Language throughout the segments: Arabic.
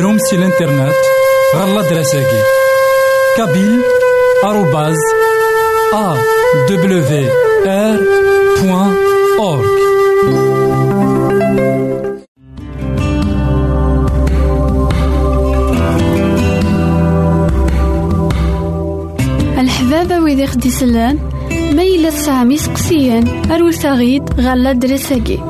غديرهم سي الانترنت غالا دراساكي كابيل آروباز أ دبليو آر بوان أورك الحبابة ويدي خدي سلان ما يلا تسعام يسقسيان أروت غيد غالا دراساكي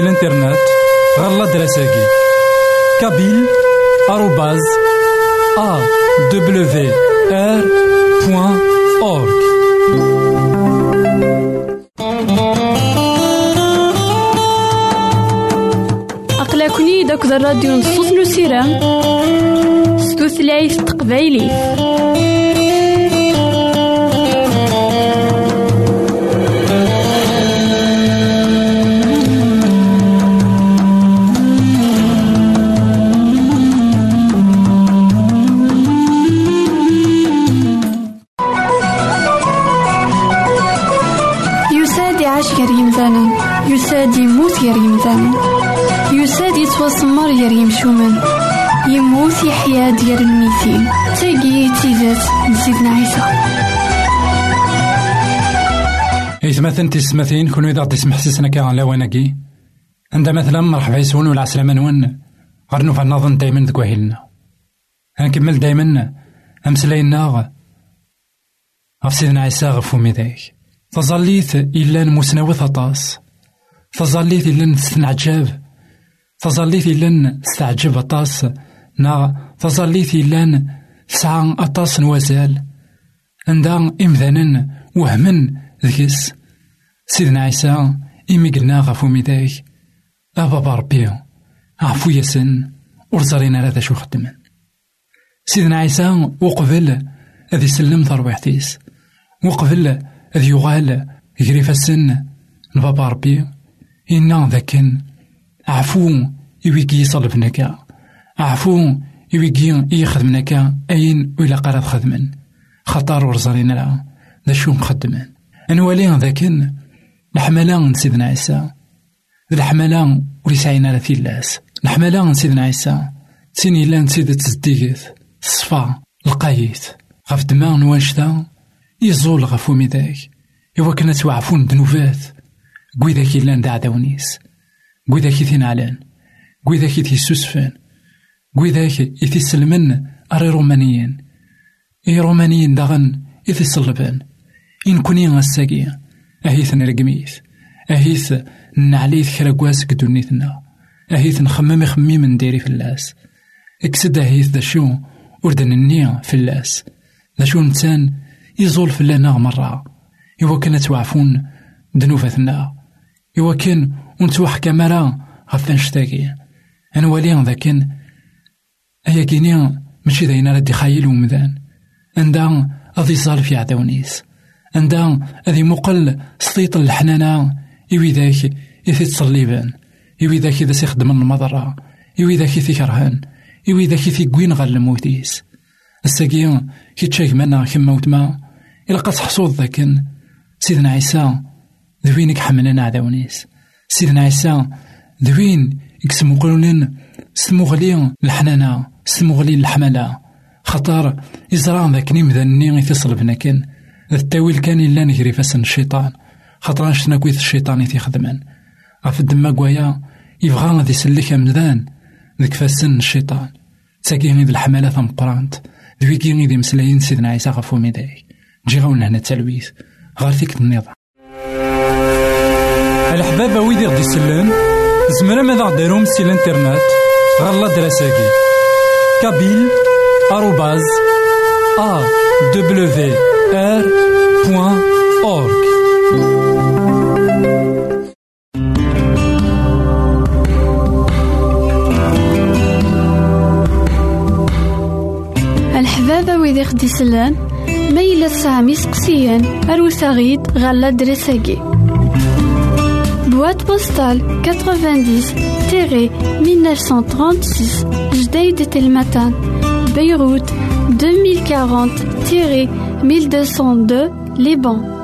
سي الإنترنت غالا دراساكي كابيل آروباز أ دبليو آر بوان أورك أقلكني داك الراديو نصوص نسيران ستوثلايف تقبايلي نزيدنا عيسى إثماثن تسمثين؟ كونو إذا تسمح سيسنا كا على وناكي عند مثلا مرحبا يسون ولا عسلامة نون. غير نوفا نظن دايما ذك وهيلنا هنكمل دايما. أمسلاينا غف سيدنا عيسى غفو ميداك تظليت إلا مسنوث أطاس تظليت إلا نستنعجاب تظليت إلا نستعجب أطاس نا تظليت إلا تسعى أطاس نوازال عندها إمذانا وهمن ذكس سيدنا عيسى إمي قلنا غفو ميداك أبا ربي عفو ياسن ورزارينا لا شو خدمن سيدنا عيسى وقبل أذي سلم تربيحتيس وقبل أذي يغال يجري السن. البابا ربي إنا ذاكن. عفو يويكي يصلبنك عفو يويكي يخدمنك أين وإلا قراد خدمن؟ خطر ورزارينا لا ذا شو مخدمن؟ أنوالي ذاكن الحملة سيدنا عيسى. الحملة وليسعينا لا ثلاث الحملة سيدنا عيسى. تيني لأن سيدة تزديقت الصفا القايت غف دماغ نوانشتا يزول غف وميداك. إوا كنا توعفون دنوفات قويداك لأن دا عداونيس قويداك ثين علان قويداك قويداك يتسلمن أري رومانيين إي رومانيين داغن يتسلبان إن كوني غساقي أهيث نرقميث أهيث نعليث كرا كواسك دونيتنا أهيث نخمم خميم نديري في اللاس اكسد أهيث دا شو وردن النية في اللاس دا شو نتان يزول في الله مرة إوا كان توعفون دنوفتنا إوا كان ونتوح كاميرا غف نشتاقي أنا والي ذاكن أيا كيني ماشي داينا ردي خايل ومذان عندها أذي صال في عداونيس عندها أذي مقل سطيط الحنانة إوي ذاك إثي تصليبان. إوي ذاك إذا سيخدم المضرة. إوي ذاك إثي كرهان. إوي ذاك إثي قوين غال الموتيس. الساقي كي تشاك منا كما وتما إلا قد حصوض ذاكن. سيدنا عيسى ذوينك حملنا عداونيس سيدنا عيسى ذوين يكسمو قلولين ستمغلي الحنانة ستمغلي الحملة خطر إزران ذاك نمذني يتصل بناكن التاويل كان إلا نجري فاسن الشيطان. خاطر شتنا كويت الشيطان تيخدمن غف الدما كوايا يبغى غادي يسلك أمدان ذيك فاسن الشيطان. تاكي غيد الحمالة ثمقرانت ذويكي غيد مسلاين سيدنا عيسى غفو ميداي. جي غاونا هنا التلويث. غار فيك النظام. الحباب ويدي غدي يسلم زمرا ماذا غديرهم سي الانترنت؟ غالا دراساكي. كابيل آروباز أ دبليو آر بوان أورك الحبابة ويدي خدي سلان ما سامي سقسيان أروساغيد غالا دراساكي. بواد بوستال 90 1936 Jdeid Telmatan, Beyrouth 2040-1202 Liban.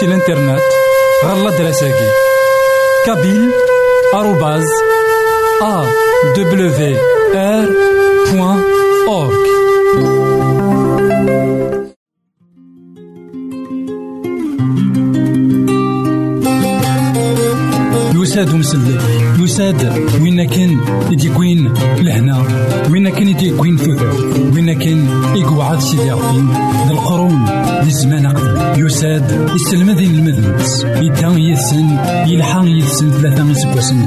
سي الانترنت غالا دراساكي كابيل آروباز أ دبليو آر بوان أورك يساد مسلي يساد وين كان يديكوين لهنا وين كان يديكوين ثوثر وين كان يقعد سيدي ذي الزمان أقدم يساد يسلم ذي المذنبس يدان يسن يلحان يسن ثلاثة يسبوسن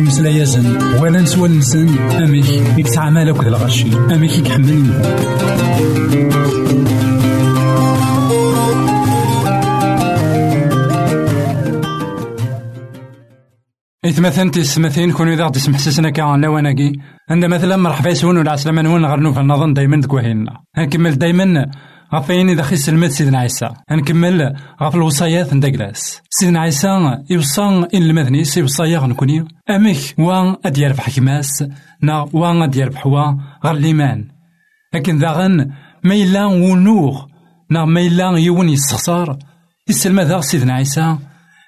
يمسلا يزن ولا نسوى نسن أميك يكسع مالك الغشي أميك يكحمل إثمثن تسمثين كونوا إذا تسمح سسنا كان لواناكي عند مثلا مرحبا يسون ولا عسلامة نون غير في النظام دايما دكوهينا هنكمل دايما غفين إذا خي سلمت سيدنا عيسى. هنكمل غف الوصايات ندقلاس سيدنا عيسى يوصى إن المذنيس يوصايا غنكوني. أمك وان أدير بحكماس نا وان أدير بحوا غير الإيمان. لكن ذا غن ما ونوغ نا ما إلا يون يستخسر يسلم سيدنا عيسى.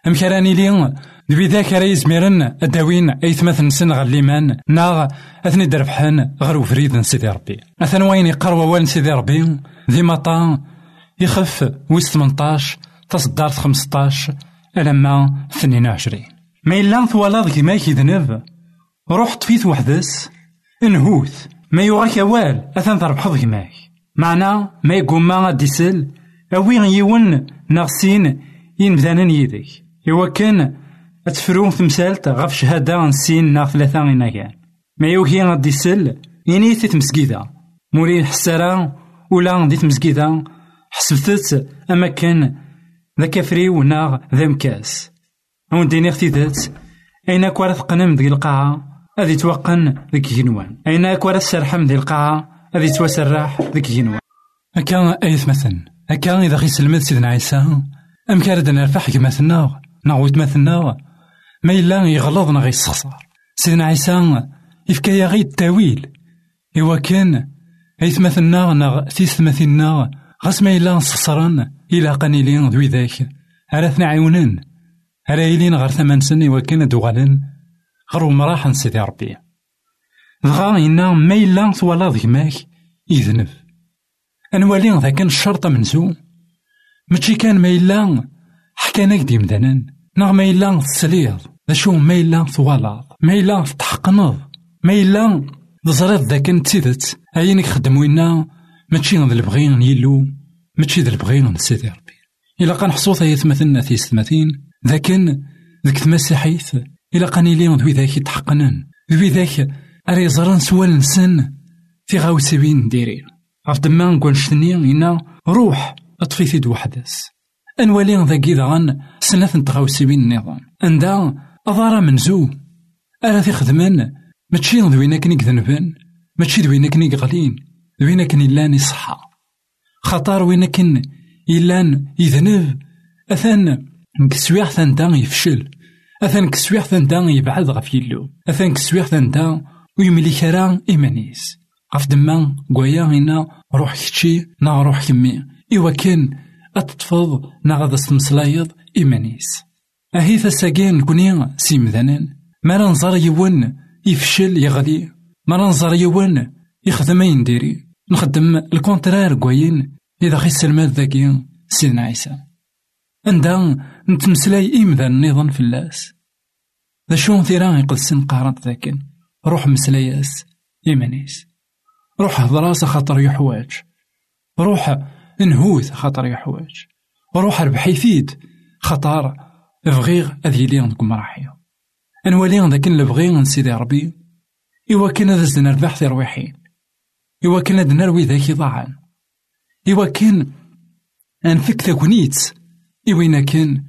أمكراني لي ذبي ذاك راه يزميرن الداوين أيثمث نسن غير ليمان ناغ اثني دربحان غير وفريد سيدي ربي. أثن وين يقروا وين سيدي ربي؟ ذي مطا يخف ويس 18 تصدار 15 ألما 22 ما إلا ثوالاد كيما كيذنب روح طفيت وحدس انهوث ما يوغاك وال أثن تربحض كيماك معنا ما يقوم ما ديسل أوي يون نغسين ينبذانن يدك إوا كان أتفرون تمثالت غف شهادة نسين نا ثلاثة غينا كان. ما يوكي غادي يسل يني في تمسكيدة موري حسارة ولا دي تمسكيدة حسبتت أما كان ذا كفري وناغ ذا مكاس. أون ديني اختيدات أين كوارث قنم ذي القاعة أذي توقن ذيك جنوان أين كوارث سرحم ذي القاعة أذي توسرح ذيك جنوان أكا أيث مثلا أكا إذا غي سلمت سيدنا عيسى أم كارد نرفح كما نعود مثلنا ما إلا يغلظ نغ يسخسر سيدنا عيسى يفكا غي التاويل إوا كان أيثمثلنا نغ تيثمثلنا غاس ما إلا نسخسرن إلا قنيلين ذوي ذاك أراثنا عيونن أرا إلين غير ثمان سن إوا كان دوغالن غير مراح سيدي ربي دغا إنا ما إلا ثوالا ذكماك يذنب أنوالي ذاك الشرطة منزو ماشي كان ما إلا حكاناك ديمدانن نغ ما إلا تسليض شو ما إلا ثوالاد ما إلا تحقنض ما إلا تزريض ذاك نتيدت أينك خدم وينا ماشي ذا البغين يلو ماشي ذا البغين سيدي ربي إلا قان حصوث هي ثمثلنا في ثمثين ذاكن ذاك تمسيحيث إلا قان يلي ذوي ذاك يتحقنن ذوي ذاك أري زران سوال نسن في غاوسبين ديرين غف دما نقول شتني إنا روح أطفي ثيد وحدس أنوالي ذاك غان سنة تغاوسبين النظام عندها أضارا منزو ألا تخدمن ماشي ذوينا كني ذنبن ماشي ذوينا كني غلين ذوينا كني لأن يصحى خطر وين كن إلان يذنب أثان كسويح ثانتا يفشل أثان كسويح ثانتا يبعد غف يلو أثان كسويح ثانتا ويملي كرا إيمانيس غف دما قويا غينا روح كتشي نا روح كمي إوا كان أتطفض نا غادا ستمسلايض إيمانيس أهي ثساقين كوني سيمذانان ما ننظر يون يفشل يغلي. ما ننظر يون يخدم ينديري نخدم الكونترار كوين إذا خي السلمات ذاكي سيدنا عيسى. عندها نتمسلاي النظام في اللاس. ذا شون ثيران يقلسن قارنت ذاكن روح مسلاياس إيمانيس. روح هضراس خاطر يحواج. روح نهوث خاطر يحواج. روح ربحيثيد خطر بغيغ أذ يلي عندكم مراحية. أنوالي ذاك نبغي من سيدي ربي. إوا كان هذا زدنا رباح في رويحين إوا كان هذا نروي ذاك ضاعن. إوا كان أنفك ذاك إوا كان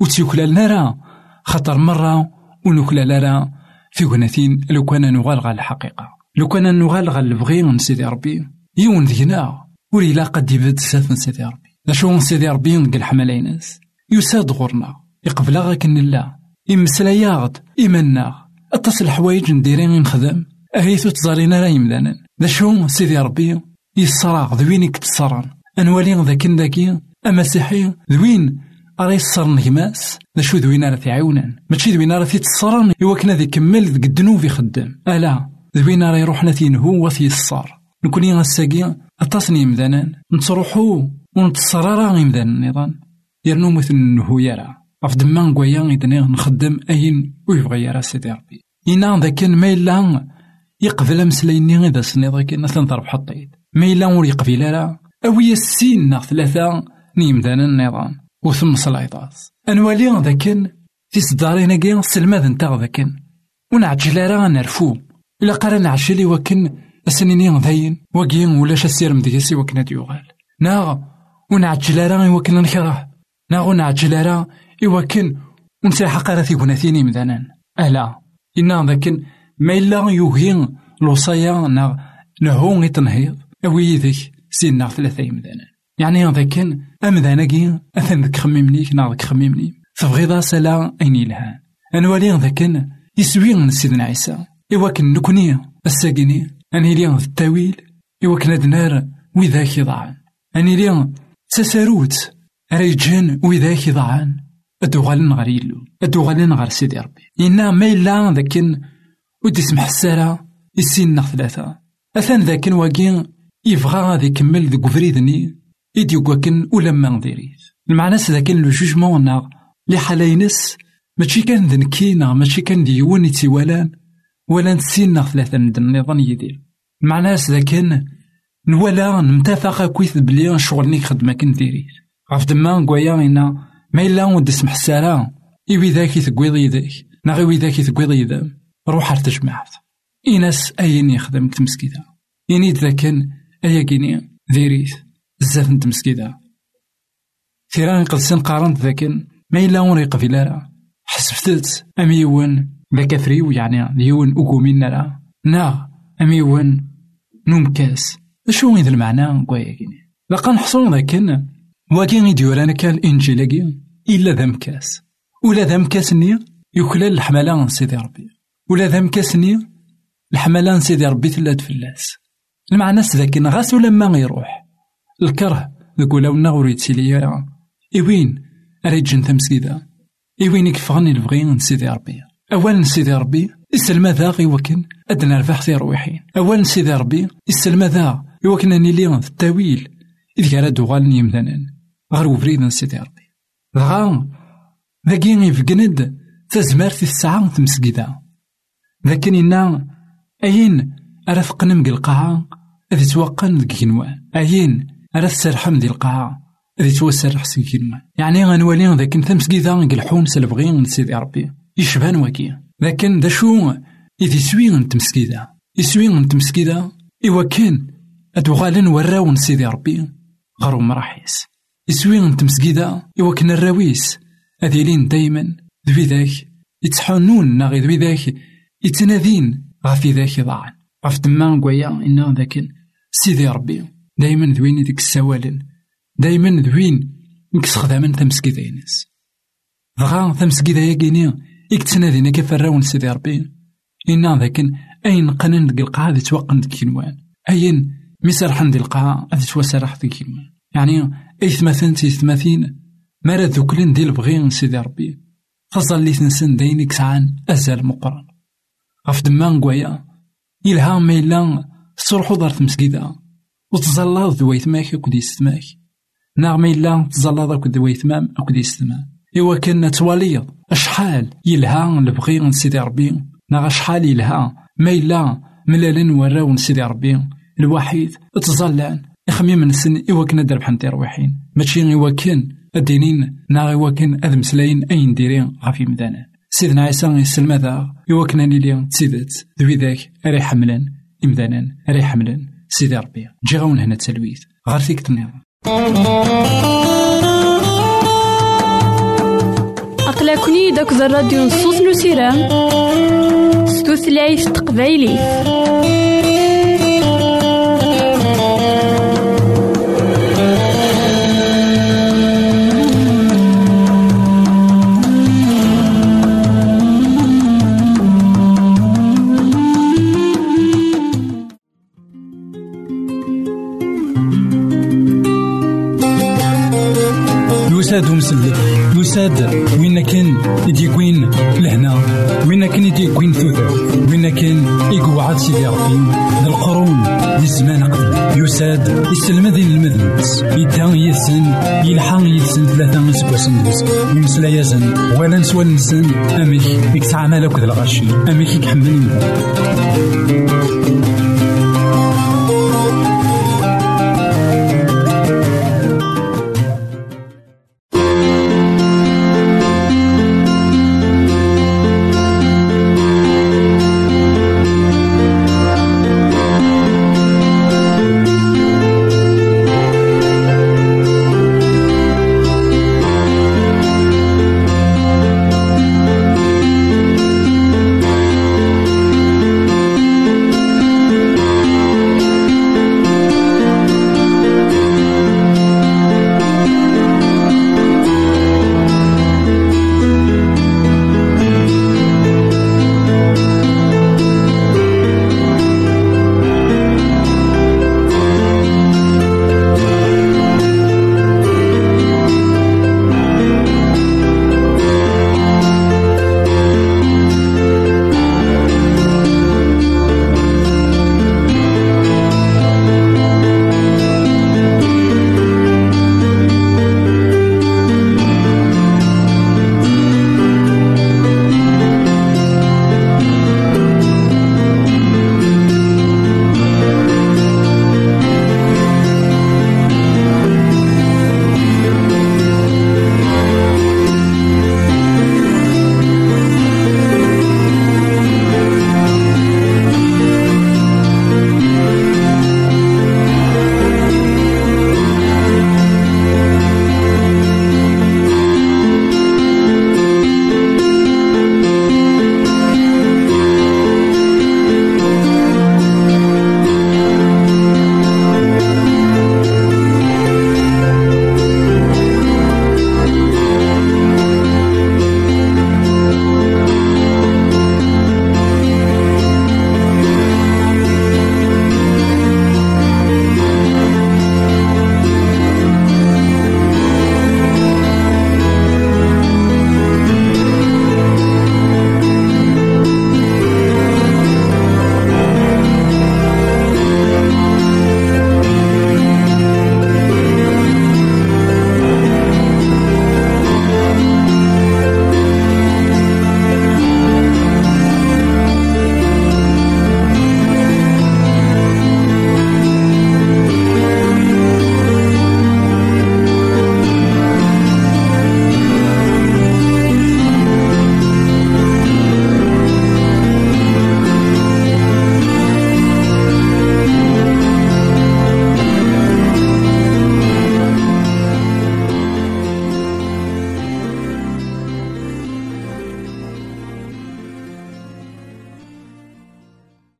وتيوكلا لنا خطر مرة ونوكلا لنا في غناثين لو كان نغال غا الحقيقة. لو كان نغال غا البغي من سيدي ربي. يون ذينا ولي لا قد يبد ساف من سيدي ربي. لا شو سيدي ربي نقل حمالينس يساد غورنا يقبل غاكن لا. يمسلاياغد إيماناغ أتصل الحوايج نديرين نخدم. أهيثو تزارينا لا يمدانا. ذا شو سيدي ربي؟ يصراغ ذوينك تصران أنوالي ذاكن ذاكي؟ المسيحي ذوين راه يصر نغماس ذا شو ذوين راه تعاونن ماشي ذوين راه تيتصرن إوا كنا ذي كمل ذك الدنوب يخدم ألا ذوين راه يروحنا تينهو وثيصر نكوني غاساكي أتصني مدانان نتروحو ونتصرارا غيمدان النظام يرنو مثل نهو يرى. غف دما نقويا إذن نخدم أين ويبغي يرى سيدي ربي إنا ذا كان ما إلا يقبل أمسلايني إذا سنيض كي مثلا ضرب حطيت ما إلا ور يقبل راه أوي السين ناغ ثلاثة نيمدان النظام وثم صلايطاس أنوالي ذاكن في صدارينا كي سلماد نتا ذاكن ونعجل راه نرفو إلا قرا نعجلي وكن أسنيني ذاين وكين ولاش السير مديسي وكنا ديوغال ناغ ونعجل راه وكن نكره ناغ ونعجل راه إوكن ونسيح راه ثيقناثيني مدانا ألا إنا ذاكن ما إلا يوهين الوصايا ناغ نهو غيتنهيض أوي ذيك سينا ثلاثة يمدانا يعني ذاكن أمداناكي أثن ذك خميمنيك ناغ ذك خميمني. تبغيضا سلا أين يلهان أنوالي ذاكن يسوي من سيدنا عيسى. إواكن نكوني الساقيني أني لي التاويل. إواكن أدنار وذاك يضعان. أني لي تساروت ريجان وذاك يضعان. أدوغالن غير يلو. أدوغالن غير سيدي ربي. إنا ما إلا ذاكن ودي سمح السارة يسين ثلاثة أثان ذاكن واكين يبغى يكمل ذوك فريدني إيدي وكاكن ولما نديريت المعنى ذاكن لو جوجمون ناغ لي حالاينس ماشي كان ذنكينا ماشي كان ديون يتيوالان ولا نسينا ثلاثة ند النظام يدير. المعنى ذاكن نولا نمتفق كويث بلي شغل خدمة كن ديريت غاف دما نقويا إنا ما إلا ود سمح إوي ذاك يثقويض يديك ناغي وي ذاك يثقويض يدام روح ارتجمعت إناس أين يخدم تمسكيدا إني ذاكن أيا كيني ديريت بزاف نتمسكيدا ثيران قدسن قارنت ذاكن ما إلا ون يقفل راه حسبتت أم يون ذاك ثريو يعني ديون أكومين راه نا أم يون نومكاس شو غيد المعنى كوايا كيني لقا نحصل ذاكن واكين يديورانا كان الإنجيل إلا ذا مكاس. ولا ذا مكاسني يكلال الحملة سيدي ربي. ولا ذا مكاسني الحملة سيدي ربي تلات فلاس المعنى ذاك غاس ولا ما يروح الكره ذاك ولا ونا غور يتسيلي إوين أريجن تمسكيدا إوين يكفغني البغي سيدي ربي؟ أولا سيدي ربي السلمى ذا غي وكن أدنى رفاح في أولا سيدي ربي السلمى ذا يوكن أني لي التاويل. إذ كان دوغال يمدنن. غير وفريد سيدي ربي. دغا ذاكي يفقند تزمارت الساعة تمسكيدا ذاك إنا أين أرى ثقنم القاعة أذي توقن كنوان أين أرى تسرحم ديال القاعة أذي توسرح سي يعني غنولي ذاك انت مسكيدا نقلحون سلبغي سيدي ربي. يشبان واكي لكن ذا شو؟ إذي سوي نتمسكيدا يسوي نتمسكيدا إوا كان أدوغالن وراون سيدي ربي. غرو مراحيس. يسوي نتمسكيدا إوا كنا الراويس أذيلين دايما ذوي ذاك يتحنون ناغي ذوي ذاك يتنادين غافي ذاك ضاعن غاف تما نقويا إنا ذاك سيدي ربي دايما ذوين ديك السوالن دايما ذوين نكس خداما تمسكيدا ينس دغا تمسكيدا ياكيني إك تنادينا كيف الراون سيدي ربي إنا ذاك أين قنن ديك القاعة ذي توقن ديك كنوان أين مسرحن ديك القاعة ذي توسرح ديك كنوان يعني ثماثين تي ثماثين مرا ذوكلين ديال بغي سيدي ربي. لي تنسن داين كسعان أزال مقرن. غف دما نقويا. يلها ما إلا تصرحو دار تمسكيدا وتزلاض ذوي ثماك أكد يستماك ناغ ما إلا تزلاض أكد ذوي ثمام أكد يستمام إوا كان تواليض أشحال يلها لبغي سيدي ربي. ناغ أشحال يلها ما إلا ملالن وراو سيدي ربي. الوحيد تزلان يخميم نسن إوا كنا دربحن تيرويحين ماشي إوا كان الدينين نا إوا كان أذ مسلاين أين ديرين غافي مدانا. سيدنا عيسى يسلم ذا إوا كنا نيلي تسيدت. ذوي ذاك أري حملن إمدانا أري حملن سيدي ربي جي غون هنا تسلويت. غار فيك تنيض أقلكني داك الراديو نصوص نسيران ستوثلايف تقبايلي. يساد وين كان يديكوين لهنا؟ وين كان يديكوين ثوثر وين كان يقعد سيدي ربي؟ القرون للزمان قبل. يساد يسلم ذي المذنبس يدان يسن يلحق يسن ثلاثة سكواسن دوس يمسلا يزن ولا نسوى نسن أمك يكسع مالك ذا الغشي أمك يكحمل